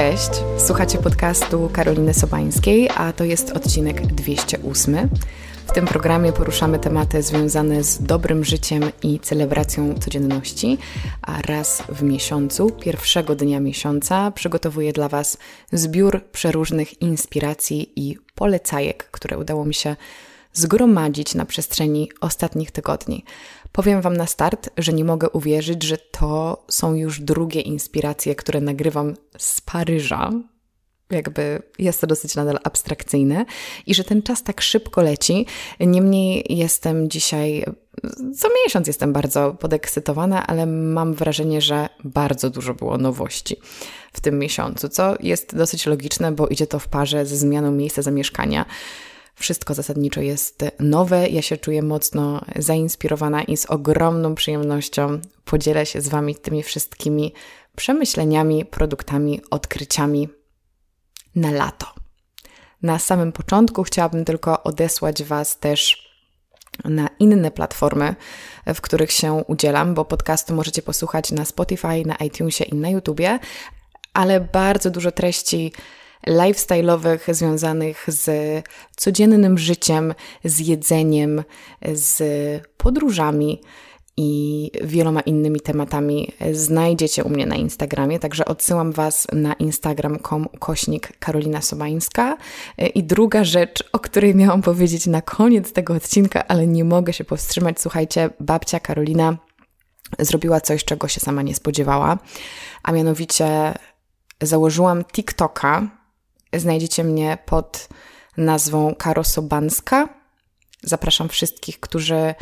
Cześć, słuchacie podcastu Karoliny Sobańskiej, a to jest odcinek 208. W tym programie poruszamy tematy związane z dobrym życiem i celebracją codzienności, a raz w miesiącu, pierwszego dnia miesiąca, przygotowuję dla Was zbiór przeróżnych inspiracji i polecajek, które udało mi się zgromadzić na przestrzeni ostatnich tygodni. Powiem Wam na start, że nie mogę uwierzyć, że to są już drugie inspiracje, które nagrywam z Paryża. Jakby jest to dosyć nadal abstrakcyjne i że ten czas tak szybko leci. Niemniej jestem dzisiaj, co miesiąc jestem bardzo podekscytowana, ale mam wrażenie, że bardzo dużo było nowości w tym miesiącu, co jest dosyć logiczne, bo idzie to w parze ze zmianą miejsca zamieszkania. Wszystko zasadniczo jest nowe. Ja się czuję mocno zainspirowana i z ogromną przyjemnością podzielę się z Wami tymi wszystkimi przemyśleniami, produktami, odkryciami na lato. Na samym początku chciałabym tylko odesłać Was też na inne platformy, w których się udzielam, bo podcastu możecie posłuchać na Spotify, na iTunesie i na YouTubie, ale bardzo dużo treści lifestyle'owych związanych z codziennym życiem, z jedzeniem, z podróżami i wieloma innymi tematami znajdziecie u mnie na Instagramie, także odsyłam Was na instagram.com kośnik Karolina Sobańska. I druga rzecz, o której miałam powiedzieć na koniec tego odcinka, ale nie mogę się powstrzymać, słuchajcie, babcia Karolina zrobiła coś, czego się sama nie spodziewała, a mianowicie założyłam TikToka, Znajdziecie mnie pod nazwą Karo Sobanska. Zapraszam wszystkich, którzy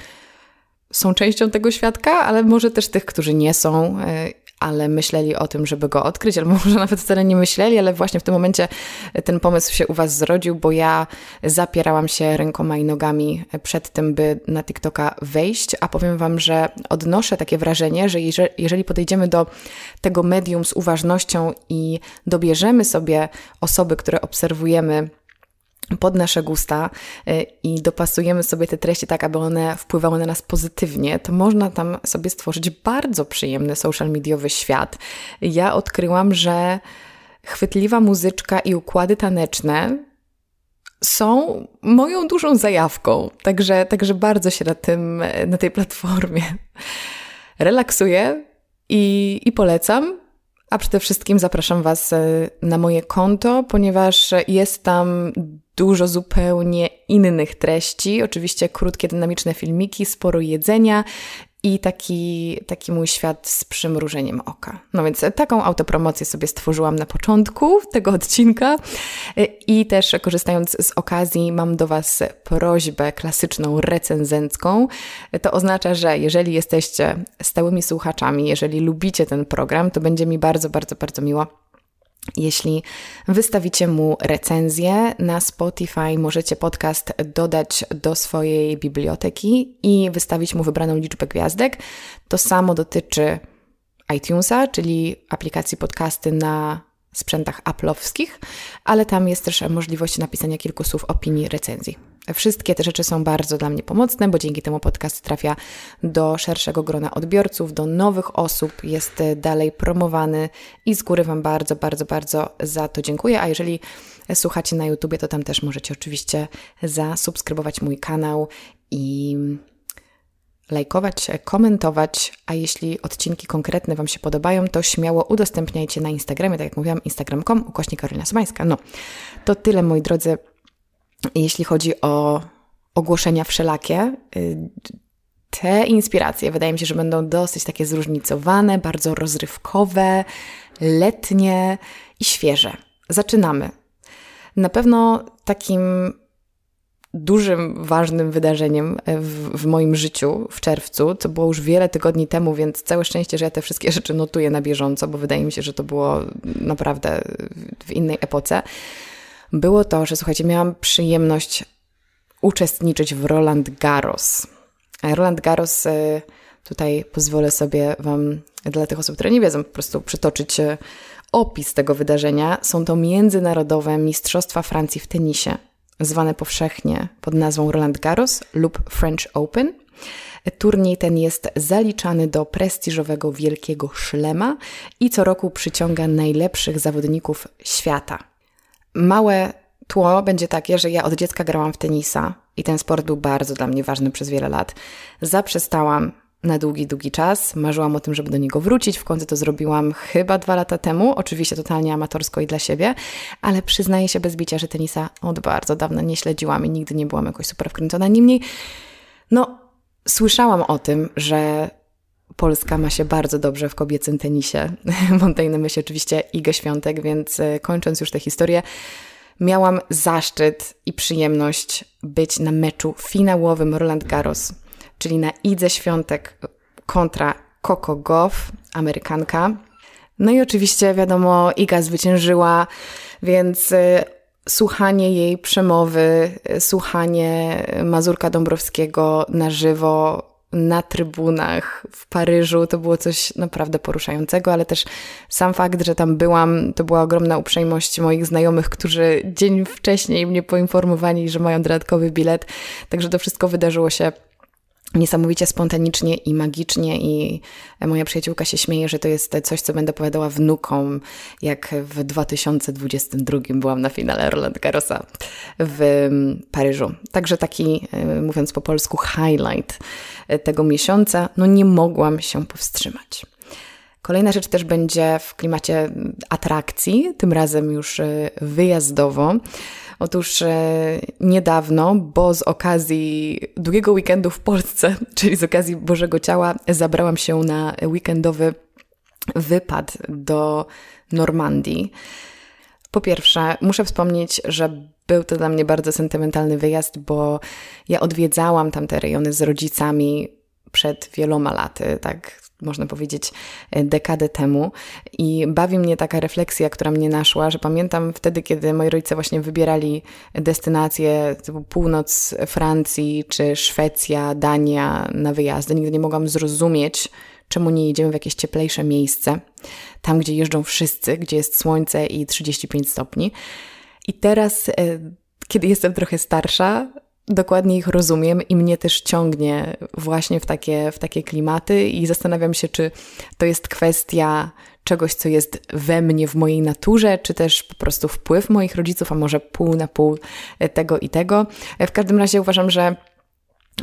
są częścią tego świadka, ale może też tych, którzy nie są, e, ale myśleli o tym, żeby go odkryć, albo może nawet wcale nie myśleli, ale właśnie w tym momencie ten pomysł się u Was zrodził, bo ja zapierałam się rękoma i nogami przed tym, by na TikToka wejść, a powiem Wam, że odnoszę takie wrażenie, że jeżeli podejdziemy do tego medium z uważnością i dobierzemy sobie osoby, które obserwujemy, pod nasze gusta y, i dopasujemy sobie te treści tak, aby one wpływały na nas pozytywnie, to można tam sobie stworzyć bardzo przyjemny social mediowy świat. Ja odkryłam, że chwytliwa muzyczka i układy taneczne są moją dużą zajawką, także, także bardzo się na, tym, na tej platformie relaksuję i, i polecam. A przede wszystkim zapraszam Was y, na moje konto, ponieważ jest tam dużo zupełnie innych treści. Oczywiście krótkie, dynamiczne filmiki, sporo jedzenia i taki, taki mój świat z przymrużeniem oka. No więc taką autopromocję sobie stworzyłam na początku tego odcinka i też korzystając z okazji mam do Was prośbę klasyczną, recenzencką. To oznacza, że jeżeli jesteście stałymi słuchaczami, jeżeli lubicie ten program, to będzie mi bardzo, bardzo, bardzo miło jeśli wystawicie mu recenzję na Spotify, możecie podcast dodać do swojej biblioteki i wystawić mu wybraną liczbę gwiazdek. To samo dotyczy iTunesa, czyli aplikacji podcasty na sprzętach Apple'owskich, ale tam jest też możliwość napisania kilku słów opinii, recenzji. Wszystkie te rzeczy są bardzo dla mnie pomocne, bo dzięki temu podcast trafia do szerszego grona odbiorców, do nowych osób, jest dalej promowany i z góry Wam bardzo, bardzo, bardzo za to dziękuję. A jeżeli słuchacie na YouTubie, to tam też możecie oczywiście zasubskrybować mój kanał i lajkować, komentować, a jeśli odcinki konkretne Wam się podobają, to śmiało udostępniajcie na Instagramie, tak jak mówiłam, instagram.com, ukośnik Karolina Sobańska. No, to tyle, moi drodzy, jeśli chodzi o ogłoszenia wszelakie. Y, te inspiracje wydaje mi się, że będą dosyć takie zróżnicowane, bardzo rozrywkowe, letnie i świeże. Zaczynamy. Na pewno takim dużym, ważnym wydarzeniem w, w, moim życiu w czerwcu, co było już wiele tygodni temu, więc całe szczęście, że ja te wszystkie rzeczy notuję na bieżąco, bo wydaje mi się, że to było naprawdę w innej epoce. Było to, że słuchajcie, miałam przyjemność uczestniczyć w Roland Garros. Roland Garros, y, tutaj pozwolę sobie Wam, dla tych osób, które nie wiedzą, po prostu przytoczyć y, opis tego wydarzenia. Są to międzynarodowe Mistrzostwa Francji w tenisie zwane powszechnie pod nazwą Roland Garros lub French Open. Turniej ten jest zaliczany do prestiżowego Wielkiego Szlema i co roku przyciąga najlepszych zawodników świata. Małe tło będzie takie, że ja od dziecka grałam w tenisa i ten sport był bardzo dla mnie ważny przez wiele lat. Zaprzestałam na długi, długi czas. Marzyłam o tym, żeby do niego wrócić. W końcu to zrobiłam chyba dwa lata temu. Oczywiście totalnie amatorsko i dla siebie, ale przyznaję się bez bicia, że tenisa od bardzo dawna nie śledziłam i nigdy nie byłam jakoś super wkręcona. Niemniej, no, słyszałam o tym, że Polska ma się bardzo dobrze w kobiecym tenisie. Na myśli oczywiście Igę Świątek, więc e, kończąc już tę historię, miałam zaszczyt i przyjemność być na meczu finałowym Roland Garros, czyli na Idze Świątek kontra Coco Goff, Amerykanka. No i oczywiście, wiadomo, Iga zwyciężyła, więc y, słuchanie jej przemowy, y, słuchanie Mazurka Dąbrowskiego na żywo na trybunach w Paryżu. To było coś naprawdę poruszającego, ale też sam fakt, że tam byłam, to była ogromna uprzejmość moich znajomych, którzy dzień wcześniej mnie poinformowali, że mają dodatkowy bilet. Także to wszystko wydarzyło się niesamowicie spontanicznie i magicznie i moja przyjaciółka się śmieje, że to jest coś, co będę opowiadała wnukom, jak w 2022 byłam na finale Roland Garrosa w Paryżu. Także taki, e, mówiąc po polsku, highlight tego miesiąca. No nie mogłam się powstrzymać. Kolejna rzecz też będzie w klimacie atrakcji, tym razem już e, wyjazdowo. Otóż e, niedawno, bo z okazji długiego weekendu w Polsce, czyli z okazji Bożego Ciała, zabrałam się na weekendowy wypad do Normandii. Po pierwsze, muszę wspomnieć, że był to dla mnie bardzo sentymentalny wyjazd, bo ja odwiedzałam tamte rejony z rodzicami przed wieloma laty, tak można powiedzieć, e, dekadę temu. I bawi mnie taka refleksja, która mnie naszła, że pamiętam wtedy, kiedy moi rodzice właśnie wybierali destynacje typu północ Francji czy Szwecja, Dania na wyjazdy. Nigdy nie mogłam zrozumieć, czemu nie jedziemy w jakieś cieplejsze miejsce, tam gdzie jeżdżą wszyscy, gdzie jest słońce i 35 stopni. I teraz, e, kiedy jestem trochę starsza, dokładnie ich rozumiem i mnie też ciągnie właśnie w takie, w takie klimaty i zastanawiam się, czy to jest kwestia czegoś, co jest we mnie, w mojej naturze, czy też po prostu wpływ moich rodziców, a może pół na pół tego i tego. W każdym razie uważam, że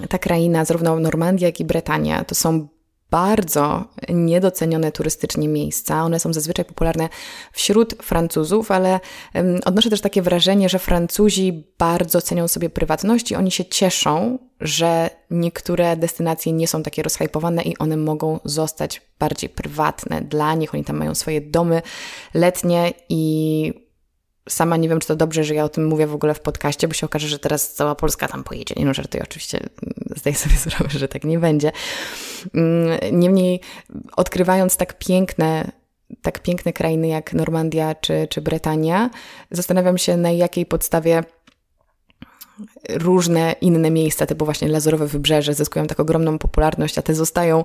ta kraina, zarówno Normandia, jak i Bretania, to są bardzo niedocenione turystycznie miejsca. One są zazwyczaj popularne wśród Francuzów, ale odnoszę też takie wrażenie, że Francuzi bardzo cenią sobie prywatność i oni się cieszą, że niektóre destynacje nie są takie rozhypowane i one mogą zostać bardziej prywatne dla nich. Oni tam mają swoje domy letnie i Sama nie wiem, czy to dobrze, że ja o tym mówię w ogóle w podcaście, bo się okaże, że teraz cała Polska tam pojedzie. Nie no, żartuję, oczywiście zdaję sobie sprawę, że tak nie będzie. Mm, niemniej, odkrywając tak piękne tak piękne krainy jak Normandia czy, czy Bretania, zastanawiam się, na jakiej podstawie różne inne miejsca, typu właśnie Lazurowe Wybrzeże, zyskują tak ogromną popularność, a te zostają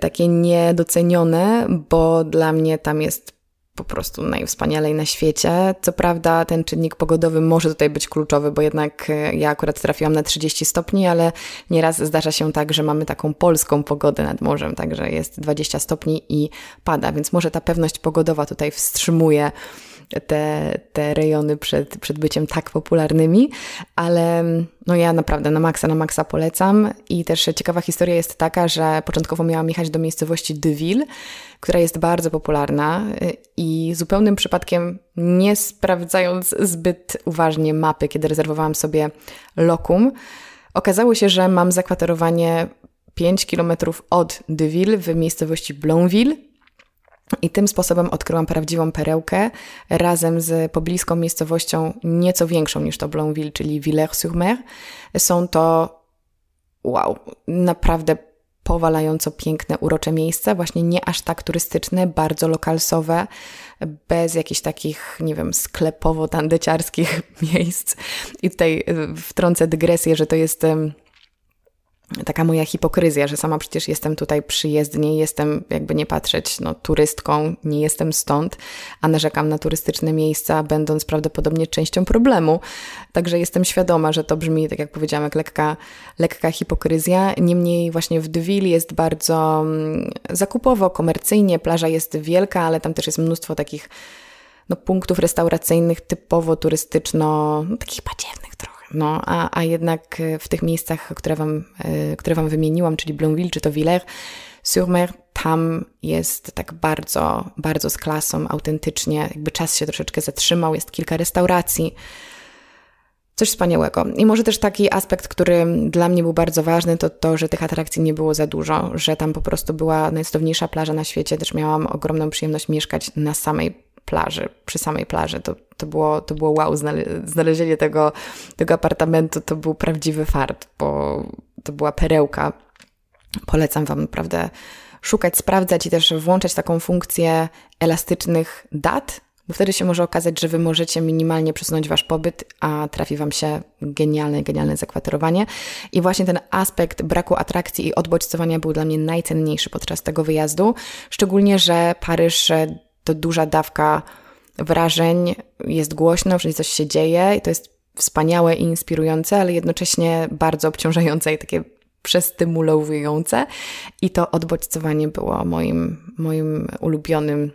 takie niedocenione, bo dla mnie tam jest po prostu najwspanialej na świecie. Co prawda ten czynnik pogodowy może tutaj być kluczowy, bo jednak e, ja akurat trafiłam na 30 stopni, ale nieraz zdarza się tak, że mamy taką polską pogodę nad morzem, także jest 20 stopni i pada, więc może ta pewność pogodowa tutaj wstrzymuje te, te rejony przed, przed byciem tak popularnymi, ale no ja naprawdę na maksa, na maksa polecam. I też ciekawa historia jest taka, że początkowo miałam jechać do miejscowości Deville, która jest bardzo popularna i zupełnym przypadkiem nie sprawdzając zbyt uważnie mapy, kiedy rezerwowałam sobie lokum, okazało się, że mam zakwaterowanie 5 kilometrów od Deville w miejscowości Blonville, i tym sposobem odkryłam prawdziwą perełkę razem z pobliską miejscowością nieco większą niż to Blonville, czyli Villers-sur-Mer. Są to, wow, naprawdę powalająco piękne, urocze miejsca, właśnie nie aż tak turystyczne, bardzo lokalsowe, bez jakichś takich, nie wiem, sklepowo-tandeciarskich miejsc. I tutaj y, wtrącę dygresję, że to jest taka moja hipokryzja, że sama przecież jestem tutaj przyjezdnie, jestem jakby nie patrzeć, no turystką, nie jestem stąd, a narzekam na turystyczne miejsca, będąc prawdopodobnie częścią problemu. Także jestem świadoma, że to brzmi, tak jak powiedziałam, jak lekka, lekka hipokryzja. Niemniej właśnie w Deville jest bardzo mm, zakupowo, komercyjnie, plaża jest wielka, ale tam też jest mnóstwo takich no, punktów restauracyjnych typowo turystyczno, no, takich badziewnych trochę no, a, a jednak e, w tych miejscach, które wam, e, które wam wymieniłam, czyli Blonville czy to Villers-sur-Mer, tam jest tak bardzo, bardzo z klasą, autentycznie, jakby czas się troszeczkę zatrzymał, jest kilka restauracji. Coś wspaniałego. I może też taki aspekt, który dla mnie był bardzo ważny, to to, że tych atrakcji nie było za dużo, że tam po prostu była najcudowniejsza plaża na świecie. Też miałam ogromną przyjemność mieszkać na samej plaży, przy samej plaży. To, to, było, to było wow, znalezienie tego, tego apartamentu to był prawdziwy fart, bo to była perełka. Polecam Wam naprawdę szukać, sprawdzać i też włączać taką funkcję elastycznych dat, bo wtedy się może okazać, że Wy możecie minimalnie przesunąć Wasz pobyt, a trafi Wam się genialne, genialne zakwaterowanie. I właśnie ten aspekt braku atrakcji i odbodźcowania był dla mnie najcenniejszy podczas tego wyjazdu, szczególnie, że Paryż to duża dawka wrażeń, jest głośno, wszędzie coś się dzieje i to jest wspaniałe i inspirujące, ale jednocześnie bardzo obciążające i takie przestymulujące. I to odbodźcowanie było moim, moim ulubionym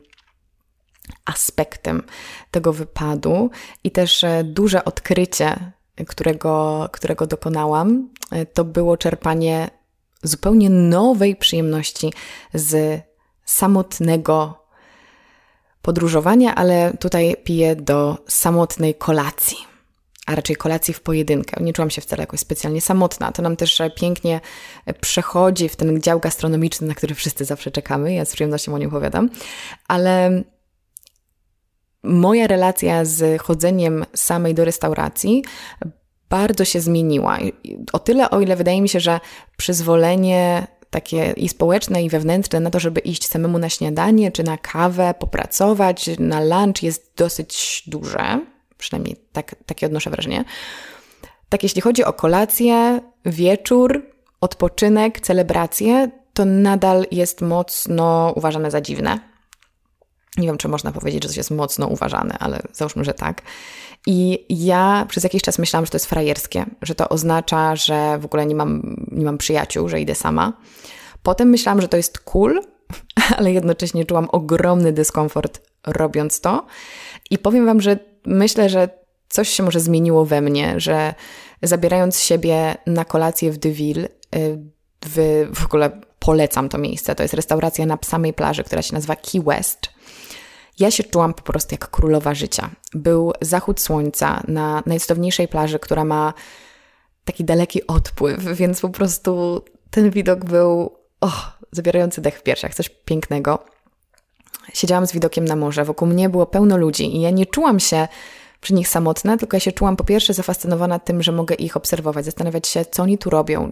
aspektem tego wypadu i też e, duże odkrycie, którego, którego dokonałam, e, to było czerpanie zupełnie nowej przyjemności z samotnego podróżowania, ale tutaj piję do samotnej kolacji, a raczej kolacji w pojedynkę. Nie czułam się wcale jakoś specjalnie samotna. To nam też pięknie przechodzi w ten dział gastronomiczny, na który wszyscy zawsze czekamy. Ja z przyjemnością o nim opowiadam, ale moja relacja z chodzeniem samej do restauracji bardzo się zmieniła. O tyle, o ile wydaje mi się, że przyzwolenie takie i społeczne, i wewnętrzne na to, żeby iść samemu na śniadanie, czy na kawę, popracować, na lunch jest dosyć duże. Przynajmniej tak, takie odnoszę wrażenie. Tak, jeśli chodzi o kolację, wieczór, odpoczynek, celebracje, to nadal jest mocno uważane za dziwne. Nie wiem, czy można powiedzieć, że coś jest mocno uważane, ale załóżmy, że tak. I ja przez jakiś czas myślałam, że to jest frajerskie, że to oznacza, że w ogóle nie mam, nie mam przyjaciół, że idę sama. Potem myślałam, że to jest cool, ale jednocześnie czułam ogromny dyskomfort robiąc to. I powiem Wam, że myślę, że coś się może zmieniło we mnie, że zabierając siebie na kolację w Deville, y, w, w ogóle polecam to miejsce. To jest restauracja na samej plaży, która się nazywa Key West. Ja się czułam po prostu jak królowa życia. Był zachód słońca na najcudowniejszej plaży, która ma taki daleki odpływ, więc po prostu ten widok był oh, zabierający dech w piersiach, coś pięknego. Siedziałam z widokiem na morze, wokół mnie było pełno ludzi i ja nie czułam się przy nich samotna, tylko ja się czułam po pierwsze zafascynowana tym, że mogę ich obserwować, zastanawiać się, co oni tu robią.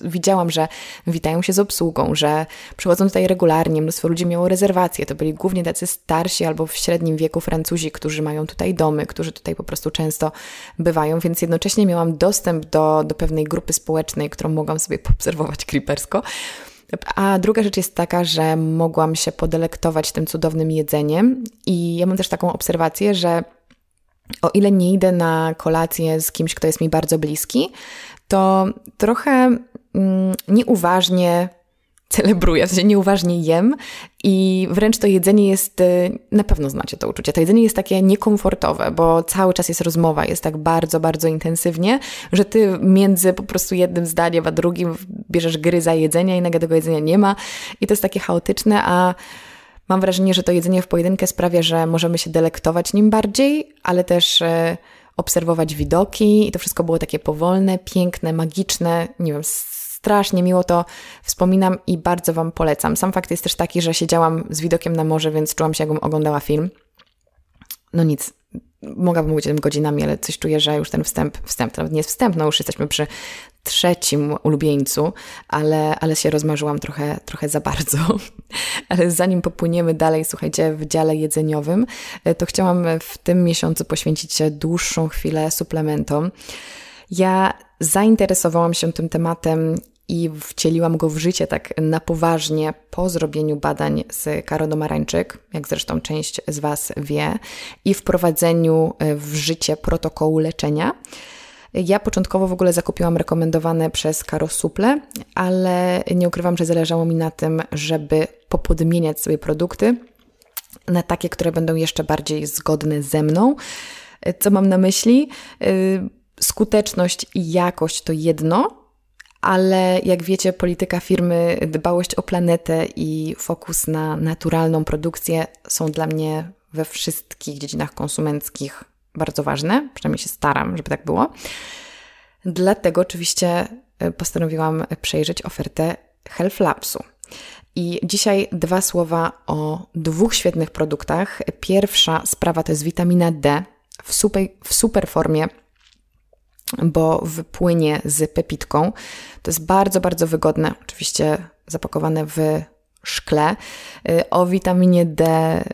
Widziałam, że witają się z obsługą, że przychodzą tutaj regularnie, mnóstwo ludzi miało rezerwacje. To byli głównie tacy starsi albo w średnim wieku Francuzi, którzy mają tutaj domy, którzy tutaj po prostu często bywają, więc jednocześnie miałam dostęp do, do pewnej grupy społecznej, którą mogłam sobie poobserwować creepersko. A druga rzecz jest taka, że mogłam się podelektować tym cudownym jedzeniem i ja mam też taką obserwację, że o ile nie idę na kolację z kimś, kto jest mi bardzo bliski, to trochę mm, nieuważnie celebruję, w sensie nieuważnie jem i wręcz to jedzenie jest, y, na pewno znacie to uczucie, to jedzenie jest takie niekomfortowe, bo cały czas jest rozmowa, jest tak bardzo, bardzo intensywnie, że ty między po prostu jednym zdaniem a drugim bierzesz gryza jedzenia i nagle tego jedzenia nie ma i to jest takie chaotyczne, a Mam wrażenie, że to jedzenie w pojedynkę sprawia, że możemy się delektować nim bardziej, ale też e, obserwować widoki i to wszystko było takie powolne, piękne, magiczne. Nie wiem, strasznie miło to wspominam i bardzo Wam polecam. Sam fakt jest też taki, że siedziałam z widokiem na morze, więc czułam się, jakbym oglądała film. No nic, mogłabym mówić o tym godzinami, ale coś czuję, że już ten wstęp, wstęp, nawet nie jest wstęp, no już jesteśmy przy trzecim ulubieńcu, ale, ale się rozmarzyłam trochę, trochę za bardzo. ale zanim popłyniemy dalej, słuchajcie, w dziale jedzeniowym, to chciałam w tym miesiącu poświęcić dłuższą chwilę suplementom. Ja zainteresowałam się tym tematem i wcieliłam go w życie tak na poważnie po zrobieniu badań z Karo Domarańczyk, jak zresztą część z Was wie, i wprowadzeniu e, w życie protokołu leczenia. Ja początkowo w ogóle zakupiłam rekomendowane przez Karo suple, ale nie ukrywam, że zależało mi na tym, żeby popodmieniać sobie produkty na takie, które będą jeszcze bardziej zgodne ze mną. Co mam na myśli? Y, skuteczność i jakość to jedno, ale jak wiecie, polityka firmy, dbałość o planetę i fokus na naturalną produkcję są dla mnie we wszystkich dziedzinach konsumenckich bardzo ważne. Przynajmniej się staram, żeby tak było. Dlatego oczywiście y, postanowiłam przejrzeć ofertę Health Labsu. I dzisiaj dwa słowa o dwóch świetnych produktach. Pierwsza sprawa to jest witamina D w super, w super formie, bo wypłynie z pepitką. To jest bardzo, bardzo wygodne. Oczywiście zapakowane w szkle. O witaminie D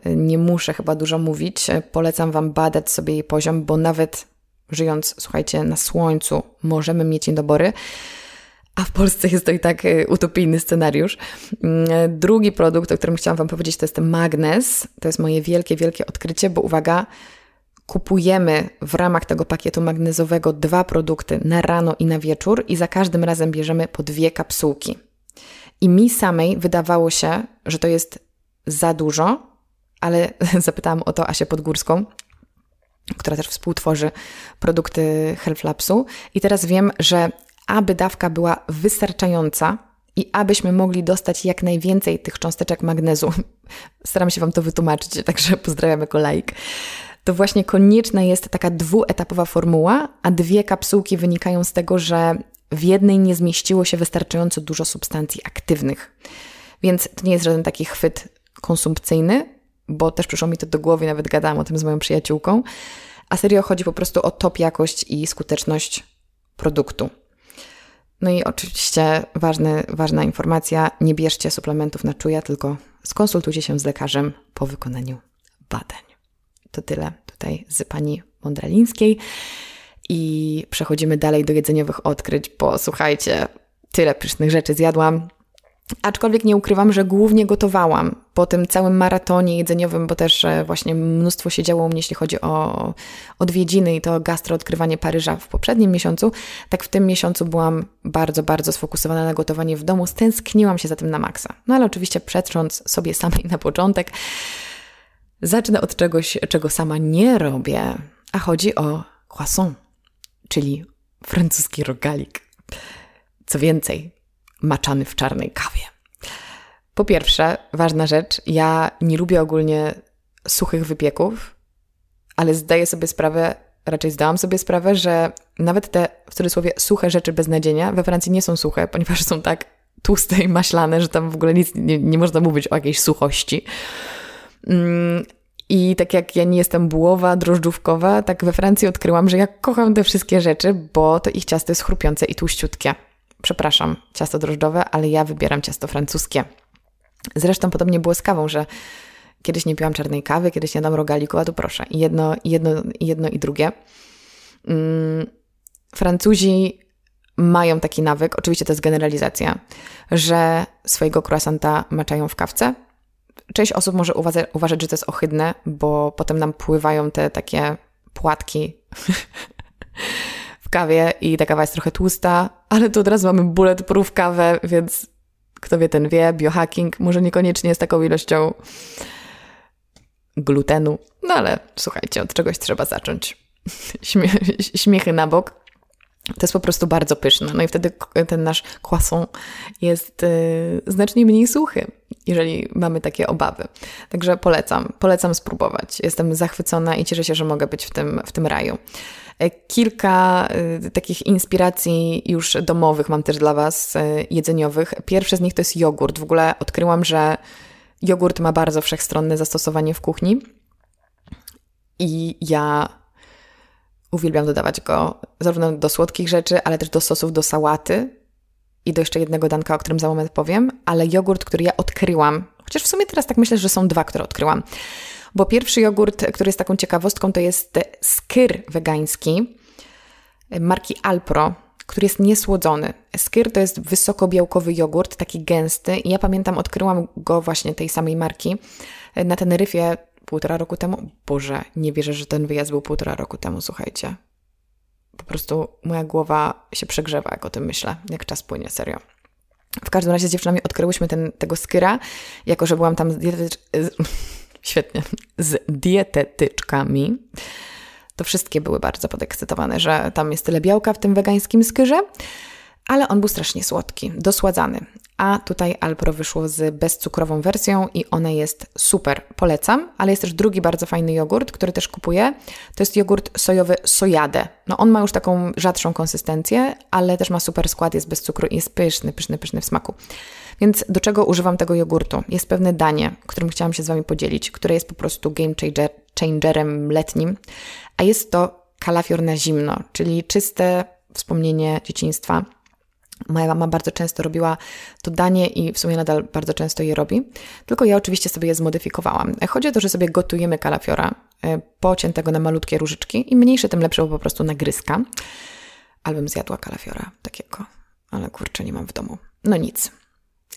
nie muszę chyba dużo mówić. Polecam Wam badać sobie jej poziom, bo nawet żyjąc, słuchajcie, na słońcu możemy mieć niedobory a w Polsce jest to i tak y, utopijny scenariusz. Mm, drugi produkt, o którym chciałam Wam powiedzieć, to jest magnes. To jest moje wielkie, wielkie odkrycie, bo uwaga, kupujemy w ramach tego pakietu magnezowego dwa produkty na rano i na wieczór i za każdym razem bierzemy po dwie kapsułki. I mi samej wydawało się, że to jest za dużo, ale zapytałam o to Asię Podgórską, która też współtworzy produkty Health Labsu i teraz wiem, że aby dawka była wystarczająca i abyśmy mogli dostać jak najwięcej tych cząsteczek magnezu. Staram się Wam to wytłumaczyć, także pozdrawiam jako laik. To właśnie konieczna jest taka dwuetapowa formuła, a dwie kapsułki wynikają z tego, że w jednej nie zmieściło się wystarczająco dużo substancji aktywnych. Więc to nie jest żaden taki chwyt konsumpcyjny, bo też przyszło mi to do głowy, nawet gadałam o tym z moją przyjaciółką. A serio chodzi po prostu o top jakość i skuteczność produktu. No i oczywiście ważny, ważna informacja, nie bierzcie suplementów na czuja, tylko skonsultujcie się z lekarzem po wykonaniu badań. To tyle tutaj z pani Mądralińskiej. I przechodzimy dalej do jedzeniowych odkryć, bo słuchajcie, tyle pysznych rzeczy zjadłam. Aczkolwiek nie ukrywam, że głównie gotowałam po tym całym maratonie jedzeniowym, bo też e, właśnie mnóstwo się działo u mnie, jeśli chodzi o odwiedziny i to gastro odkrywanie Paryża w poprzednim miesiącu. Tak w tym miesiącu byłam bardzo, bardzo sfokusowana na gotowanie w domu. Stęskniłam się za tym na maksa. No ale oczywiście przetrząc sobie samej na początek, zacznę od czegoś, czego sama nie robię, a chodzi o croissant, czyli francuski rogalik. Co więcej, maczany w czarnej kawie. Po pierwsze, ważna rzecz, ja nie lubię ogólnie suchych wypieków, ale zdaję sobie sprawę, raczej zdałam sobie sprawę, że nawet te w cudzysłowie suche rzeczy bez nadzienia we Francji nie są suche, ponieważ są tak tłuste i maślane, że tam w ogóle nic nie, nie można mówić o jakiejś suchości. Mm, I tak jak ja nie jestem bułowa, drożdżówkowa, tak we Francji odkryłam, że ja kocham te wszystkie rzeczy, bo to ich ciasto jest chrupiące i tłuściutkie przepraszam, ciasto drożdżowe, ale ja wybieram ciasto francuskie. Zresztą podobnie było z kawą, że kiedyś nie piłam czarnej kawy, kiedyś nie dam rogaliku, a tu proszę, jedno, jedno, jedno i drugie. Mm, Francuzi mają taki nawyk, oczywiście to jest generalizacja, że swojego croissanta maczają w kawce. Część osób może uważać, uważać, że to jest ohydne, bo potem nam pływają te takie płatki w kawie i ta kawa jest trochę tłusta, ale tu od razu mamy bulletproof kawę, więc kto wie, ten wie, biohacking może niekoniecznie z taką ilością glutenu, no ale słuchajcie, od czegoś trzeba zacząć. Śmie śmiechy na bok. To jest po prostu bardzo pyszne. No i wtedy ten nasz croissant jest yy, znacznie mniej suchy, jeżeli mamy takie obawy. Także polecam, polecam spróbować. Jestem zachwycona i cieszę się, że mogę być w tym, w tym raju. E, kilka y, takich inspiracji już domowych mam też dla Was, y, jedzeniowych. Pierwsze z nich to jest jogurt. W ogóle odkryłam, że jogurt ma bardzo wszechstronne zastosowanie w kuchni. I ja uwielbiam dodawać go zarówno do słodkich rzeczy, ale też do sosów, do sałaty i do jeszcze jednego danka, o którym za moment powiem. Ale jogurt, który ja odkryłam, chociaż w sumie teraz tak myślę, że są dwa, które odkryłam bo pierwszy jogurt, który jest taką ciekawostką, to jest skyr wegański marki Alpro. który jest niesłodzony. Skyr to jest wysokobiałkowy jogurt, taki gęsty i ja pamiętam, odkryłam go właśnie tej samej marki na Teneryfie półtora roku temu. Boże, nie wierzę, że ten wyjazd był półtora roku temu, słuchajcie. Po prostu moja głowa się przegrzewa, jak o tym myślę, jak czas płynie, serio. W każdym razie z dziewczynami odkryłyśmy ten, tego skyra, jako że byłam tam z dietetycz... Świetnie. Z dietetyczkami. To wszystkie były bardzo podekscytowane, że tam jest tyle białka w tym wegańskim skyrze ale on był strasznie słodki, dosładzany. A tutaj Alpro wyszło z bezcukrową wersją i ona jest super, polecam. Ale jest też drugi bardzo fajny jogurt, który też kupuję. To jest jogurt sojowy Sojade. No on ma już taką rzadszą konsystencję, ale też ma super skład, jest bez cukru i jest pyszny, pyszny, pyszny w smaku. Więc do czego używam tego jogurtu? Jest pewne danie, którym chciałam się z Wami podzielić, które jest po prostu game changer, changerem letnim, a jest to kalafior na zimno, czyli czyste wspomnienie dzieciństwa Moja mama bardzo często robiła to danie i w sumie nadal bardzo często je robi. Tylko ja oczywiście sobie je zmodyfikowałam. Chodzi o to, że sobie gotujemy kalafiora e, pociętego na malutkie różyczki. Im mniejsze, tym lepsze, bo po prostu nagryzka. Albym zjadła kalafiora takiego, ale kurczę, nie mam w domu. No nic.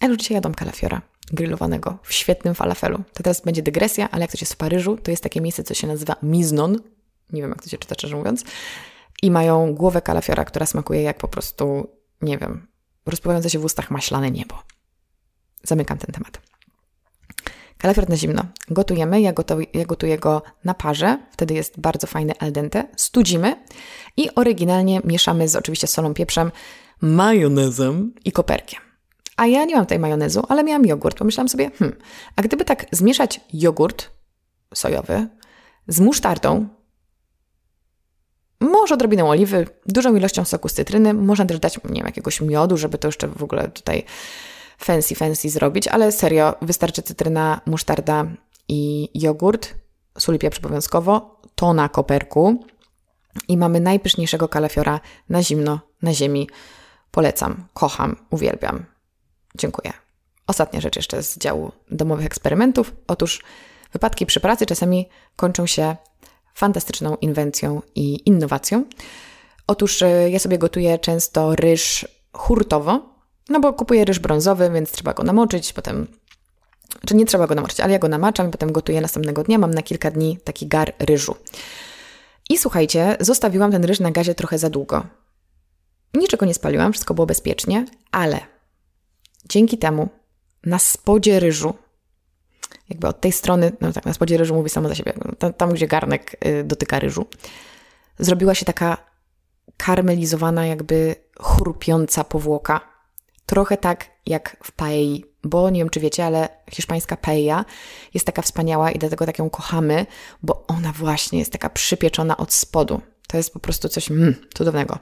Ja już dzisiaj jadłam kalafiora grillowanego w świetnym falafelu. To teraz będzie dygresja, ale jak ktoś jest w Paryżu, to jest takie miejsce, co się nazywa Miznon. Nie wiem, jak to się czyta, szczerze mówiąc. I mają głowę kalafiora, która smakuje jak po prostu nie wiem, rozpływające się w ustach maślane niebo. Zamykam ten temat. Kalafior na zimno. Gotujemy, ja, gotuję, ja gotuję go na parze, wtedy jest bardzo fajny al dente. Studzimy i oryginalnie mieszamy z oczywiście solą, pieprzem, majonezem i koperkiem. A ja nie mam tutaj majonezu, ale miałam jogurt. Pomyślałam sobie, hmm, a gdyby tak zmieszać jogurt sojowy z musztardą, może odrobinę oliwy, dużą ilością soku z cytryny, można też dać, nie wiem, jakiegoś miodu, żeby to jeszcze w ogóle tutaj fancy, fancy zrobić, ale serio, wystarczy cytryna, musztarda i jogurt, sól i pieprz obowiązkowo, tona koperku i mamy najpyszniejszego kalafiora na zimno, na ziemi. Polecam, kocham, uwielbiam. Dziękuję. Ostatnia rzecz jeszcze z działu domowych eksperymentów. Otóż wypadki przy pracy czasami kończą się fantastyczną inwencją i innowacją. Otóż e, ja sobie gotuję często ryż hurtowo, no bo kupuję ryż brązowy, więc trzeba go namoczyć, potem czy nie trzeba go namoczyć, ale ja go namaczam i potem gotuję następnego dnia. Mam na kilka dni taki gar ryżu. I słuchajcie, zostawiłam ten ryż na gazie trochę za długo. Niczego nie spaliłam, wszystko było bezpiecznie, ale dzięki temu na spodzie ryżu jakby od tej strony, no tak na spodzie ryżu mówi samo za siebie, tam, tam gdzie garnek y, dotyka ryżu, zrobiła się taka karmelizowana, jakby chrupiąca powłoka. Trochę tak jak w paei, bo nie wiem czy wiecie, ale hiszpańska paella jest taka wspaniała i dlatego tak ją kochamy, bo ona właśnie jest taka przypieczona od spodu. To jest po prostu coś mm, cudownego.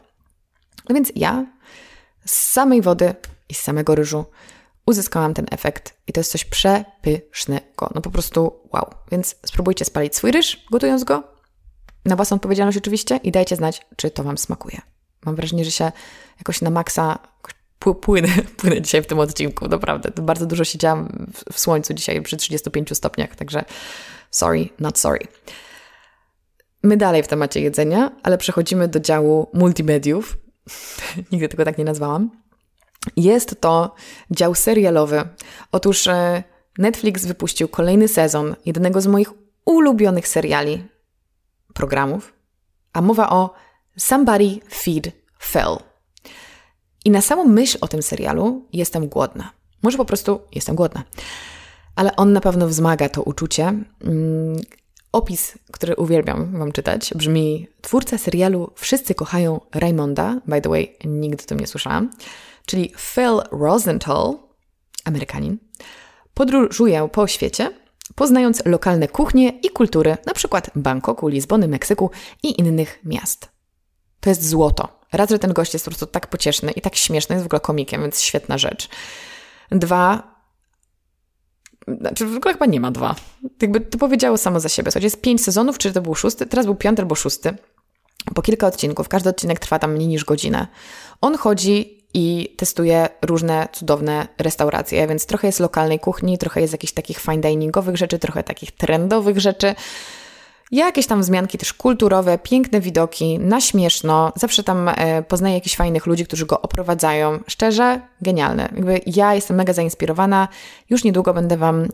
No więc ja z samej wody i z samego ryżu uzyskałam ten efekt i to jest coś przepysznego. No po prostu wow. Więc spróbujcie spalić swój ryż, gotując go na własną odpowiedzialność oczywiście i dajcie znać, czy to Wam smakuje. Mam wrażenie, że się jakoś na maksa płynę, płynę dzisiaj w tym odcinku, naprawdę. Bardzo dużo siedziałam w, w słońcu dzisiaj przy 35 stopniach, także sorry, not sorry. My dalej w temacie jedzenia, ale przechodzimy do działu multimediów. Nigdy tego tak nie nazwałam. Jest to dział serialowy. Otóż e, Netflix wypuścił kolejny sezon jednego z moich ulubionych seriali, programów, a mowa o Somebody Feed Phil. I na samą myśl o tym serialu jestem głodna. Może po prostu jestem głodna. Ale on na pewno wzmaga to uczucie. Mm, opis, który uwielbiam Wam czytać, brzmi: Twórca serialu Wszyscy kochają Raymonda. By the way, nigdy o tym nie słyszałam czyli Phil Rosenthal, Amerykanin, podróżuje po świecie, poznając lokalne kuchnie i kultury, na przykład Bangkoku, Lizbony, Meksyku i innych miast. To jest złoto. Raz, że ten gość jest po prostu tak pocieszny i tak śmieszny, jest w ogóle komikiem, więc świetna rzecz. Dwa, znaczy w ogóle chyba nie ma dwa. Jakby to powiedziało samo za siebie. Słuchajcie, jest pięć sezonów, czy to był szósty? Teraz był piąty albo szósty. Po kilka odcinków. Każdy odcinek trwa tam mniej niż godzinę. On chodzi i testuję różne cudowne restauracje, więc trochę jest lokalnej kuchni, trochę jest jakichś takich fine diningowych rzeczy, trochę takich trendowych rzeczy. Jakieś tam wzmianki też kulturowe, piękne widoki, na śmieszno. Zawsze tam e, poznaję jakichś fajnych ludzi, którzy go oprowadzają. Szczerze, genialne. Jakby ja jestem mega zainspirowana. Już niedługo będę Wam e,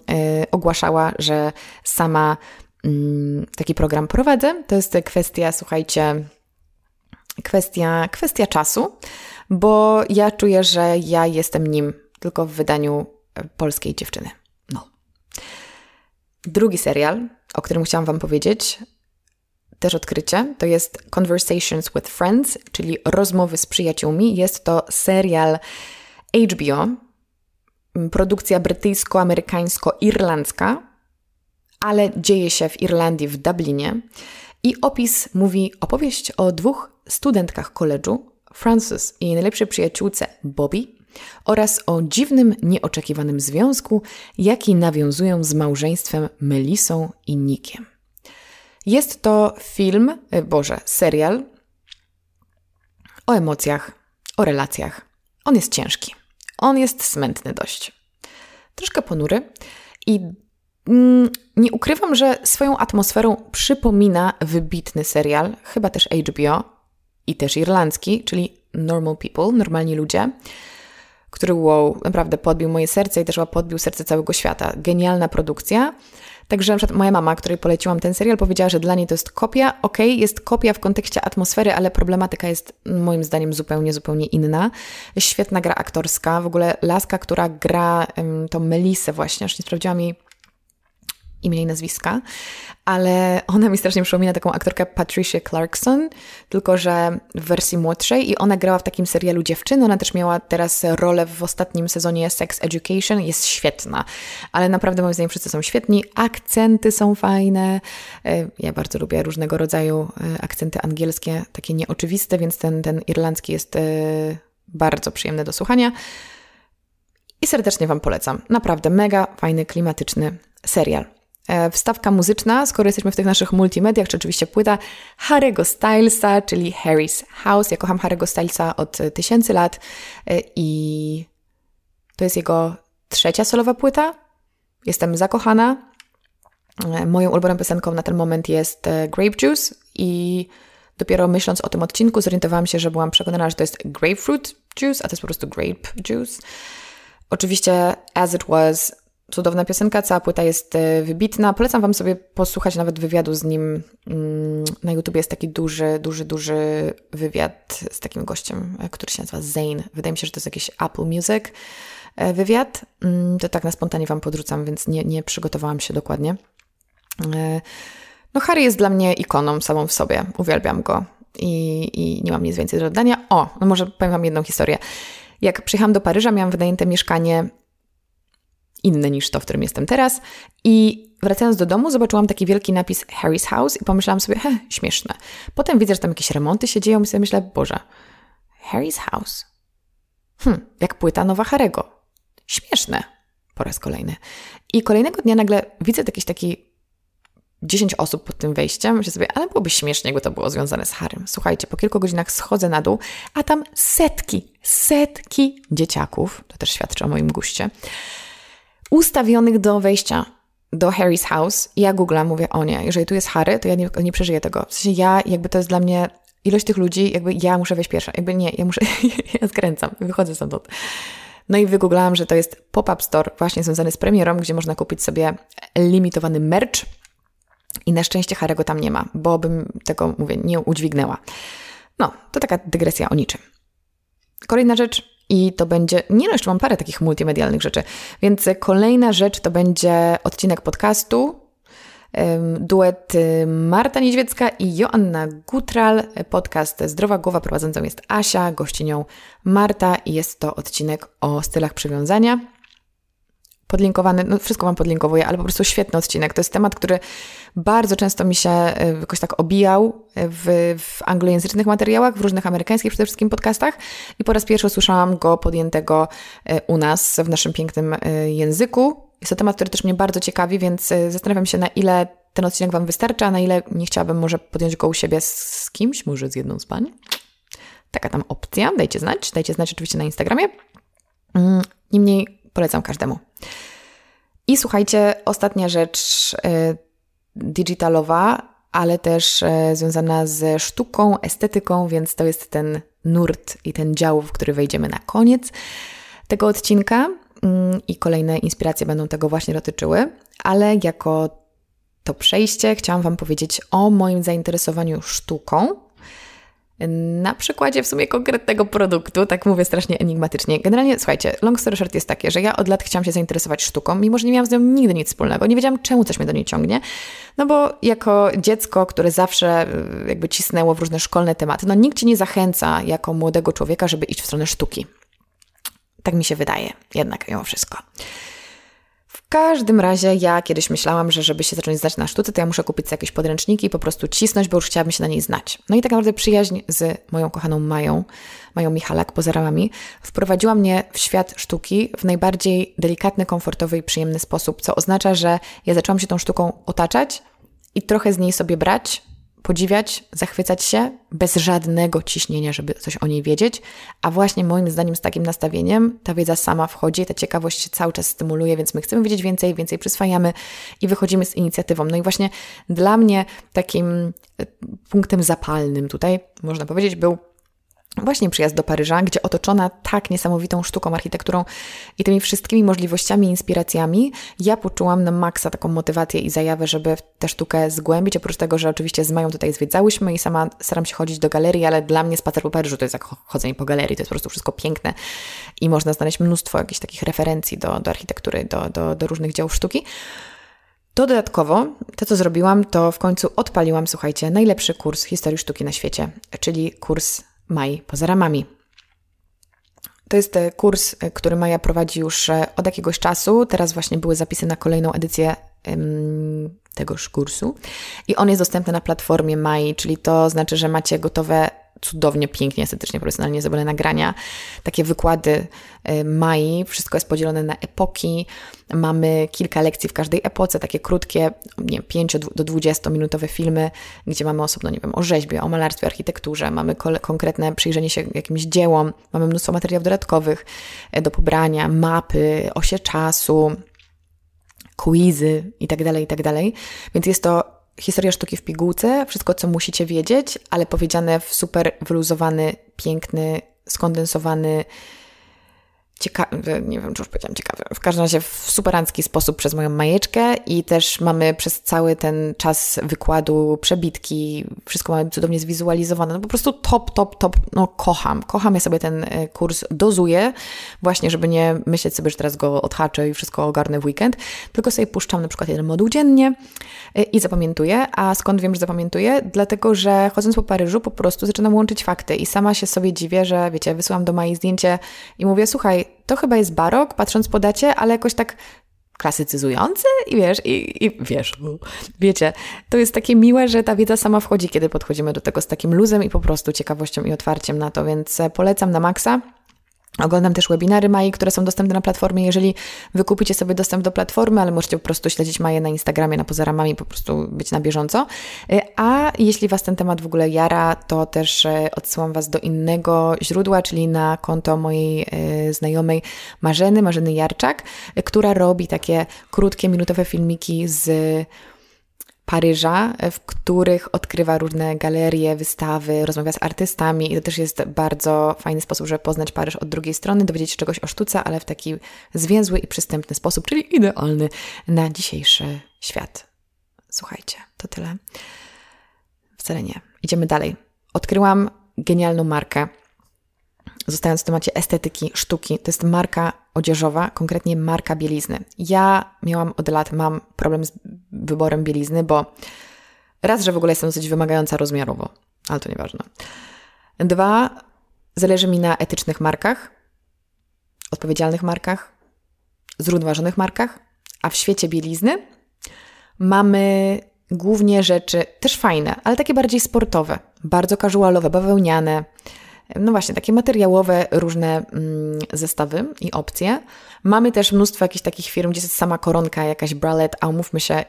ogłaszała, że sama mm, taki program prowadzę. To jest kwestia, słuchajcie, kwestia, kwestia czasu, bo ja czuję, że ja jestem nim tylko w wydaniu e, polskiej dziewczyny. No. Drugi serial, o którym chciałam Wam powiedzieć, też odkrycie, to jest Conversations with Friends, czyli rozmowy z przyjaciółmi. Jest to serial HBO, produkcja brytyjsko-amerykańsko-irlandzka, ale dzieje się w Irlandii, w Dublinie. I opis mówi opowieść o dwóch studentkach koledżu, Frances i jej najlepszej przyjaciółce Bobby, oraz o dziwnym, nieoczekiwanym związku, jaki nawiązują z małżeństwem Melisą i Nikiem. Jest to film, e, Boże, serial o emocjach, o relacjach. On jest ciężki. On jest smętny dość. Troszkę ponury i mm, nie ukrywam, że swoją atmosferą przypomina wybitny serial, chyba też HBO i też irlandzki, czyli Normal People, normalni ludzie który wow, naprawdę podbił moje serce i też podbił serce całego świata. Genialna produkcja. Także na przykład moja mama, której poleciłam ten serial, powiedziała, że dla niej to jest kopia. Okej, okay, jest kopia w kontekście atmosfery, ale problematyka jest moim zdaniem zupełnie, zupełnie inna. Świetna gra aktorska. W ogóle laska, która gra um, tą Melisę właśnie, już nie sprawdziłam jej imienia i nazwiska, ale ona mi strasznie przypomina taką aktorkę Patricia Clarkson, tylko że w wersji młodszej i ona grała w takim serialu Dziewczyny, ona też miała teraz rolę w ostatnim sezonie Sex Education, jest świetna, ale naprawdę moim zdaniem wszyscy są świetni, akcenty są fajne, e, ja bardzo lubię różnego rodzaju e, akcenty angielskie, takie nieoczywiste, więc ten, ten irlandzki jest e, bardzo przyjemny do słuchania. I serdecznie Wam polecam. Naprawdę mega fajny, klimatyczny serial. E, wstawka muzyczna, skoro jesteśmy w tych naszych multimediach, czy oczywiście płyta Harry'ego Stylesa, czyli Harry's House. Ja kocham Harry'ego Stylesa od tysięcy lat e, i to jest jego trzecia solowa płyta. Jestem zakochana. E, moją ulubioną piosenką na ten moment jest Grape Juice i dopiero myśląc o tym odcinku zorientowałam się, że byłam przekonana, że to jest grapefruit juice, a to jest po prostu grape juice. Oczywiście As It Was Cudowna piosenka, cała płyta jest e, wybitna. Polecam Wam sobie posłuchać nawet wywiadu z nim. Mm, na YouTube jest taki duży, duży, duży wywiad z takim gościem, e, który się nazywa Zane. Wydaje mi się, że to jest jakiś Apple Music e, wywiad. Mm, to tak na spontanie Wam podrzucam, więc nie, nie przygotowałam się dokładnie. No, Harry jest dla mnie ikoną samą w sobie. Uwielbiam go i, i nie mam nic więcej do dodania. O, no może powiem Wam jedną historię. Jak przyjechałam do Paryża, miałam wynajęte mieszkanie inne niż to, w którym jestem teraz. I wracając do domu, zobaczyłam taki wielki napis Harry's House i pomyślałam sobie, he, śmieszne. Potem widzę, że tam jakieś remonty się dzieją i sobie myślę, Boże, Harry's House. Hm, jak płyta nowa Harry'ego. Śmieszne. Po raz kolejny. I kolejnego dnia nagle widzę jakiś taki 10 osób pod tym wejściem. Myślę sobie, ale byłoby śmiesznie, jakby to było związane z Harrym. Słuchajcie, po kilku godzinach schodzę na dół, a tam setki, setki dzieciaków, to też świadczy o moim guście, ustawionych do wejścia do Harry's House. Ja googlam, mówię, o nie, jeżeli tu jest Harry, to ja nie, nie przeżyję tego. W sensie ja, jakby to jest dla mnie ilość tych ludzi, jakby ja muszę wejść pierwsza. Jakby nie, ja muszę, ja skręcam, wychodzę stamtąd. No i wygooglałam, że to jest pop-up store właśnie związany z premierą, gdzie można kupić sobie limitowany merch i na szczęście Harry'ego tam nie ma, bo bym tego, mówię, nie udźwignęła. No, to taka dygresja o niczym. Kolejna rzecz, i to będzie, nie no, jeszcze mam parę takich multimedialnych rzeczy. Więc kolejna rzecz to będzie odcinek podcastu, duet y, Marta Niedźwiecka i Joanna Gutral. Podcast Zdrowa Głowa prowadzącą jest Asia, gościnią Marta i jest to odcinek o stylach przywiązania podlinkowany, no wszystko Wam podlinkowuję, ale po prostu świetny odcinek. To jest temat, który bardzo często mi się e, jakoś tak obijał w, w anglojęzycznych materiałach, w różnych amerykańskich przede wszystkim podcastach i po raz pierwszy usłyszałam go podjętego e, u nas w naszym pięknym e, języku. Jest to temat, który też mnie bardzo ciekawi, więc zastanawiam się na ile ten odcinek Wam wystarczy, a na ile nie chciałabym może podjąć go u siebie z kimś, może z jedną z Pań. Taka tam opcja, dajcie znać, dajcie znać oczywiście na Instagramie. Mm, niemniej polecam każdemu. I słuchajcie, ostatnia rzecz y, digitalowa, ale też e, związana ze sztuką, estetyką, więc to jest ten nurt i ten dział, w który wejdziemy na koniec tego odcinka. Mm, I kolejne inspiracje będą tego właśnie dotyczyły, ale jako to przejście chciałam Wam powiedzieć o moim zainteresowaniu sztuką na przykładzie w sumie konkretnego produktu, tak mówię strasznie enigmatycznie. Generalnie, słuchajcie, long story short jest takie, że ja od lat chciałam się zainteresować sztuką, mimo że nie miałam z nią nigdy nic wspólnego. Nie wiedziałam, czemu coś mnie do niej ciągnie. No bo jako dziecko, które zawsze y, jakby cisnęło w różne szkolne tematy, no nikt ci nie zachęca jako młodego człowieka, żeby iść w stronę sztuki. Tak mi się wydaje, jednak mimo wszystko. W każdym razie ja kiedyś myślałam, że żeby się zacząć znać na sztuce, to ja muszę kupić jakieś podręczniki i po prostu cisnąć, bo już chciałabym się na niej znać. No i tak naprawdę przyjaźń z moją kochaną Mają, Mają Michalak, poza ramami, wprowadziła mnie w świat sztuki w najbardziej delikatny, komfortowy i przyjemny sposób, co oznacza, że ja zaczęłam się tą sztuką otaczać i trochę z niej sobie brać, podziwiać, zachwycać się bez żadnego ciśnienia, żeby coś o niej wiedzieć, a właśnie moim zdaniem z takim nastawieniem ta wiedza sama wchodzi, ta ciekawość się cały czas stymuluje, więc my chcemy wiedzieć więcej, więcej przyswajamy i wychodzimy z inicjatywą. No i właśnie dla mnie takim e, punktem zapalnym tutaj, można powiedzieć, był właśnie przyjazd do Paryża, gdzie otoczona tak niesamowitą sztuką, architekturą i tymi wszystkimi możliwościami, inspiracjami, ja poczułam na maksa taką motywację i zajawę, żeby tę sztukę zgłębić. Oprócz tego, że oczywiście z Mają tutaj zwiedzałyśmy i sama staram się chodzić do galerii, ale dla mnie spacer po Paryżu to jest jak chodzenie po galerii, to jest po prostu wszystko piękne i można znaleźć mnóstwo jakichś takich referencji do, do architektury, do, do, do różnych dzieł sztuki. To dodatkowo, to co zrobiłam, to w końcu odpaliłam, słuchajcie, najlepszy kurs historii sztuki na świecie, czyli kurs Maj poza ramami. To jest e, kurs, e, który Maja prowadzi już e, od jakiegoś czasu. Teraz właśnie były zapisy na kolejną edycję tegoż kursu. I on jest dostępny na platformie Mai, czyli to znaczy, że macie gotowe cudownie, pięknie, estetycznie, profesjonalnie zrobione nagrania, takie wykłady y, Mai. Wszystko jest podzielone na epoki. Mamy kilka lekcji w każdej epoce, takie krótkie, nie 5 do 20 minutowe filmy, gdzie mamy osobno, nie wiem, o rzeźbie, o malarstwie, architekturze, mamy konkretne przyjrzenie się jakimś dziełom, mamy mnóstwo materiałów dodatkowych y, do pobrania, mapy, osie czasu, quizy itd., tak itd. Tak Więc jest to historia sztuki w pigułce, wszystko co musicie wiedzieć, ale powiedziane w super wyluzowany, piękny, skondensowany, ciekawy, nie wiem czy już powiedziałam ciekawy, w każdym razie w superancki sposób przez moją majeczkę i też mamy przez cały ten czas wykładu przebitki, wszystko mamy cudownie zwizualizowane, no po prostu top, top, top, no kocham, kocham, ja sobie ten e, kurs dozuję, właśnie żeby nie myśleć sobie, że teraz go odhaczę i wszystko ogarnę w weekend, tylko sobie puszczam na przykład jeden moduł dziennie e, i zapamiętuję, a skąd wiem, że zapamiętuję? Dlatego, że chodząc po Paryżu po prostu zaczynam łączyć fakty i sama się sobie dziwię, że wiecie, wysyłam do Mai zdjęcie i mówię, słuchaj, to chyba jest barok, patrząc po dacie, ale jakoś tak klasycyzujący i wiesz, i, i wiesz, wiecie, to jest takie miłe, że ta wiedza sama wchodzi, kiedy podchodzimy do tego z takim luzem i po prostu ciekawością i otwarciem na to, więc polecam na maksa. Oglądam też webinary Mai, które są dostępne na platformie. Jeżeli wykupicie sobie dostęp do platformy, ale możecie po prostu śledzić Maję na Instagramie, na Pozaramami, po prostu być na bieżąco. Y, a jeśli Was ten temat w ogóle jara, to też y, odsyłam Was do innego źródła, czyli na konto mojej y, znajomej Marzeny, Marzeny Jarczak, która robi takie krótkie, minutowe filmiki z Paryża, w których odkrywa różne galerie, wystawy, rozmawia z artystami i to też jest bardzo fajny sposób, żeby poznać Paryż od drugiej strony, dowiedzieć się czegoś o sztuce, ale w taki zwięzły i przystępny sposób, czyli idealny na dzisiejszy świat. Słuchajcie, to tyle. Wcale nie. Idziemy dalej. Odkryłam genialną markę zostając w temacie estetyki, sztuki, to jest marka odzieżowa, konkretnie marka bielizny. Ja miałam od lat, mam problem z wyborem bielizny, bo raz, że w ogóle jestem dosyć wymagająca rozmiarowo, ale to nieważne. Dwa, zależy mi na etycznych markach, odpowiedzialnych markach, zrównoważonych markach, a w świecie bielizny mamy głównie rzeczy też fajne, ale takie bardziej sportowe, bardzo casualowe, bawełniane, no właśnie, takie materiałowe różne mm, zestawy i opcje. Mamy też mnóstwo jakichś takich firm, gdzie jest sama koronka, jakaś bralette, a umówmy się,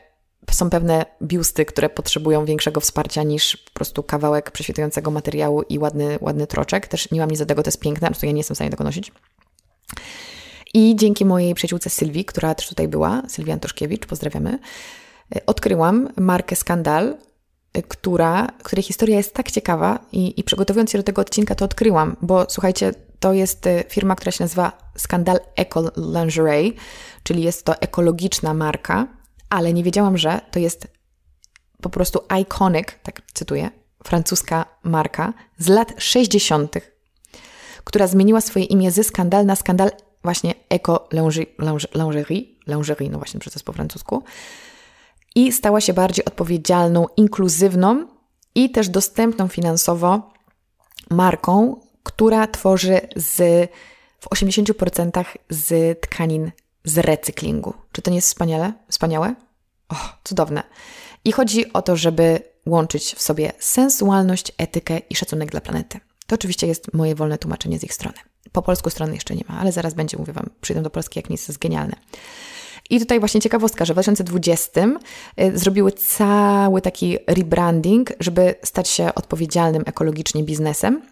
są pewne biusty, które potrzebują większego wsparcia niż po prostu kawałek prześwitującego materiału i ładny, ładny troczek. Też nie mam nic do tego, to jest piękne, po prostu ja nie jestem w stanie tego nosić. I dzięki mojej przyjaciółce Sylwii, która też tutaj była, Sylwia Antoszkiewicz, pozdrawiamy, odkryłam markę Skandal, która, której historia jest tak ciekawa i, i przygotowując się do tego odcinka to odkryłam, bo słuchajcie, to jest y, firma, która się nazywa Skandal Eco Lingerie, czyli jest to ekologiczna marka, ale nie wiedziałam, że to jest po prostu iconic, tak cytuję, francuska marka z lat 60., która zmieniła swoje imię ze skandal na skandal właśnie Eco Lingerie, lingerie, no właśnie, przez po francusku, i stała się bardziej odpowiedzialną, inkluzywną i też dostępną finansowo marką, która tworzy z, w 80% z tkanin z recyklingu. Czy to nie jest wspaniale? wspaniałe? O, cudowne. I chodzi o to, żeby łączyć w sobie sensualność, etykę i szacunek dla planety. To oczywiście jest moje wolne tłumaczenie z ich strony. Po polsku strony jeszcze nie ma, ale zaraz będzie, mówię Wam, przyjdę do Polski, jak nic jest genialne. I tutaj właśnie ciekawostka, że w 2020 y, zrobiły cały taki rebranding, żeby stać się odpowiedzialnym ekologicznie biznesem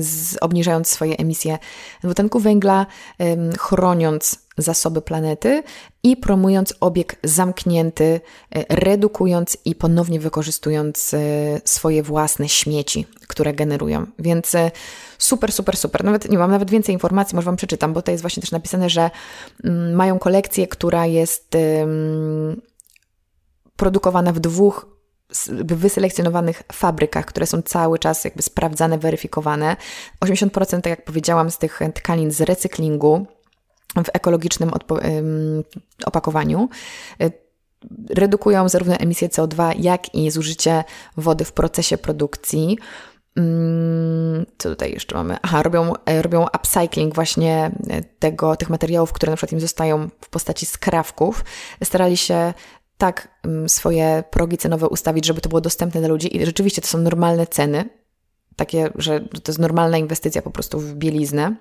z, obniżając swoje emisje dwutlenku węgla, chroniąc zasoby planety i promując obieg zamknięty, e, redukując i ponownie wykorzystując e, swoje własne śmieci, które generują. Więc e, super, super, super. Nawet nie mam nawet więcej informacji, może Wam przeczytam, bo to jest właśnie też napisane, że mm, mają kolekcję, która jest produkowana w dwóch wyselekcjonowanych fabrykach, które są cały czas jakby sprawdzane, weryfikowane. 80%, tak jak powiedziałam, z tych tkanin z recyklingu w ekologicznym opakowaniu y, redukują zarówno emisję CO2, jak i zużycie wody w procesie produkcji. Mm, co tutaj jeszcze mamy? Aha, robią, e, robią upcycling właśnie e, tego, tych materiałów, które na przykład im zostają w postaci skrawków. Starali się tak mm, swoje progi cenowe ustawić, żeby to było dostępne dla ludzi i rzeczywiście to są normalne ceny, takie, że to jest normalna inwestycja po prostu w bieliznę,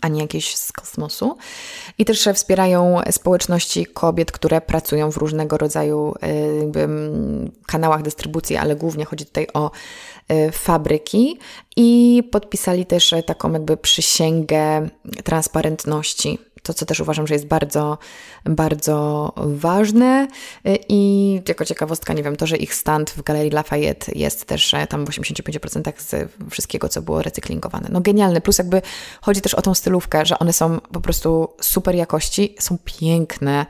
a nie jakieś z kosmosu. I też wspierają społeczności kobiet, które pracują w różnego rodzaju y, jakby, kanałach dystrybucji, ale głównie chodzi tutaj o y, fabryki i podpisali też taką jakby przysięgę transparentności to, co też uważam, że jest bardzo, bardzo ważne. I jako ciekawostka, nie wiem, to, że ich stand w Galerii Lafayette jest też e, tam w 85% z wszystkiego, co było recyklingowane. No genialny. Plus jakby chodzi też o tą stylówkę, że one są po prostu super jakości, są piękne.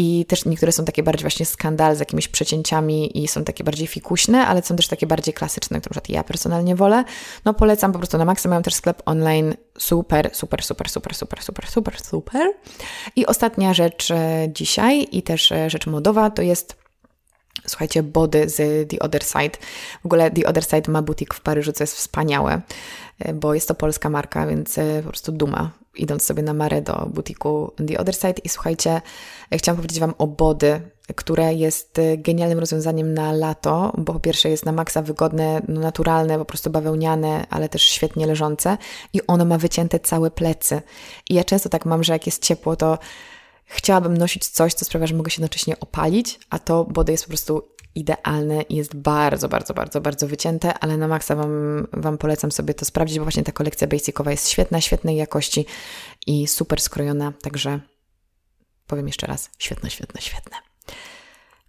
I też niektóre są takie bardziej właśnie skandal z jakimiś przecięciami i są takie bardziej fikuśne, ale są też takie bardziej klasyczne, które ja personalnie wolę. No polecam po prostu na maksa. Mają też sklep online super, super, super, super, super, super, super, super. I ostatnia rzecz e, dzisiaj i też e, rzecz modowa to jest Słuchajcie, body z The Other Side. W ogóle The Other Side ma butik w Paryżu, co jest wspaniałe, bo jest to polska marka, więc po prostu duma idąc sobie na Marę do butiku The Other Side i słuchajcie, chciałam powiedzieć Wam o Body, które jest genialnym rozwiązaniem na lato, bo po pierwsze jest na maksa wygodne, no naturalne, po prostu bawełniane, ale też świetnie leżące i ono ma wycięte całe plecy. I ja często tak mam, że jak jest ciepło, to chciałabym nosić coś, co sprawia, że mogę się jednocześnie opalić, a to Body jest po prostu idealne jest bardzo, bardzo, bardzo, bardzo wycięte, ale na maksa wam, wam polecam sobie to sprawdzić, bo właśnie ta kolekcja basicowa jest świetna, świetnej jakości i super skrojona, także powiem jeszcze raz, świetne, świetne, świetne.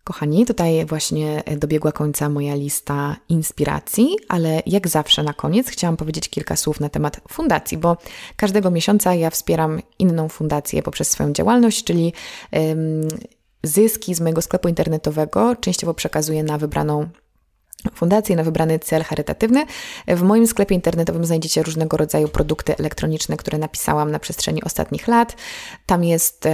Kochani, tutaj właśnie dobiegła końca moja lista inspiracji, ale jak zawsze na koniec chciałam powiedzieć kilka słów na temat fundacji, bo każdego miesiąca ja wspieram inną fundację poprzez swoją działalność, czyli zyski z mojego sklepu internetowego częściowo przekazuję na wybraną fundację na wybrany cel charytatywny. W moim sklepie internetowym znajdziecie różnego rodzaju produkty elektroniczne, które napisałam na przestrzeni ostatnich lat. Tam jest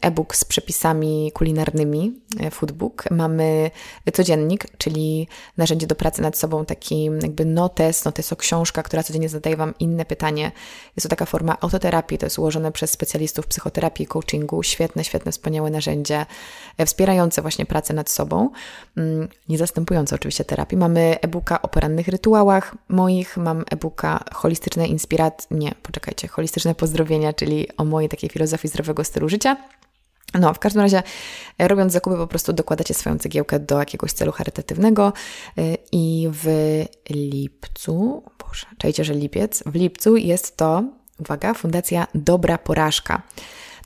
e-book z przepisami kulinarnymi, e, foodbook. Mamy codziennik, czyli narzędzie do pracy nad sobą, taki jakby notes, noteso książka, która codziennie zadaje Wam inne pytanie. Jest to taka forma autoterapii, to jest ułożone przez specjalistów psychoterapii i coachingu. Świetne, świetne, wspaniałe narzędzie e, wspierające właśnie pracę nad sobą, mm, nie zastępujące oczywiście terapii. Mamy e-booka o porannych rytuałach moich, mam e-booka holistyczne inspiracje, nie, poczekajcie, holistyczne pozdrowienia, czyli o mojej takiej filozofii zdrowego stylu życia. No, w każdym razie, e, robiąc zakupy, po prostu dokładacie swoją cegiełkę do jakiegoś celu charytatywnego e, i w lipcu, boże, czajcie, że lipiec, w lipcu jest to, uwaga, Fundacja Dobra Porażka.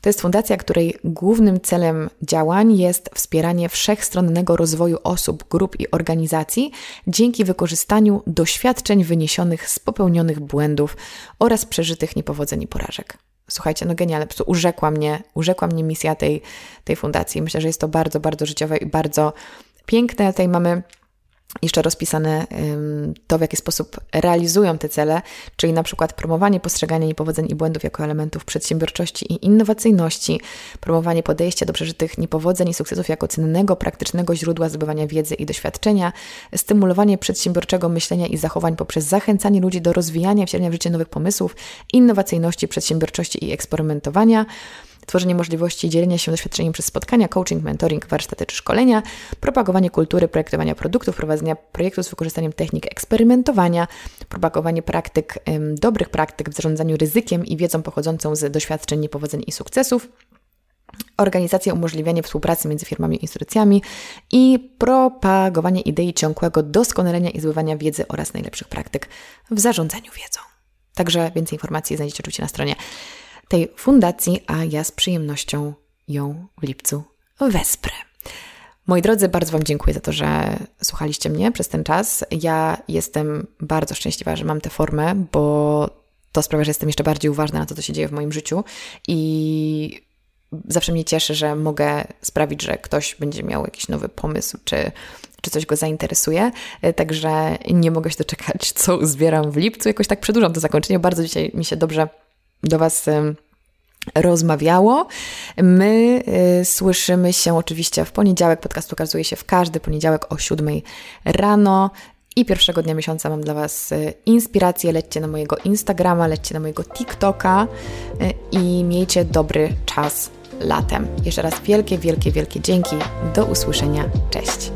To jest fundacja, której głównym celem działań jest wspieranie wszechstronnego rozwoju osób, grup i organizacji dzięki wykorzystaniu doświadczeń wyniesionych z popełnionych błędów oraz przeżytych niepowodzeń i porażek. Słuchajcie, no genialne, po urzekła mnie, urzekła mnie misja tej, tej fundacji. Myślę, że jest to bardzo, bardzo życiowe i bardzo piękne. Tutaj mamy jeszcze rozpisane to, w jaki sposób realizują te cele, czyli na przykład promowanie postrzegania niepowodzeń i błędów jako elementów przedsiębiorczości i innowacyjności, promowanie podejścia do przeżytych niepowodzeń i sukcesów jako cennego, praktycznego źródła zdobywania wiedzy i doświadczenia, stymulowanie przedsiębiorczego myślenia i zachowań poprzez zachęcanie ludzi do rozwijania, wcielenia w życie nowych pomysłów, innowacyjności, przedsiębiorczości i eksperymentowania, tworzenie możliwości dzielenia się doświadczeniem przez spotkania, coaching, mentoring, warsztaty czy szkolenia, propagowanie kultury projektowania produktów, prowadzenia projektów z wykorzystaniem technik eksperymentowania, propagowanie praktyk, dobrych praktyk w zarządzaniu ryzykiem i wiedzą pochodzącą z doświadczeń, niepowodzeń i sukcesów, organizacja umożliwianie współpracy między firmami i instytucjami i propagowanie idei ciągłego doskonalenia i zbywania wiedzy oraz najlepszych praktyk w zarządzaniu wiedzą. Także więcej informacji znajdziecie oczywiście na stronie tej fundacji, a ja z przyjemnością ją w lipcu wesprę. Moi drodzy, bardzo Wam dziękuję za to, że słuchaliście mnie przez ten czas. Ja jestem bardzo szczęśliwa, że mam tę formę, bo to sprawia, że jestem jeszcze bardziej uważna na to, co się dzieje w moim życiu i zawsze mnie cieszy, że mogę sprawić, że ktoś będzie miał jakiś nowy pomysł, czy, czy coś go zainteresuje. Także nie mogę się doczekać, co zbieram w lipcu. Jakoś tak przedłużam to zakończenie. Bardzo dzisiaj mi się dobrze do Was rozmawiało. My y, słyszymy się oczywiście w poniedziałek. Podcast ukazuje się w każdy poniedziałek o 7 rano. I pierwszego dnia miesiąca mam dla Was y, inspirację. Lećcie na mojego Instagrama, lećcie na mojego TikToka y, i miejcie dobry czas latem. Jeszcze raz wielkie, wielkie, wielkie dzięki. Do usłyszenia. Cześć.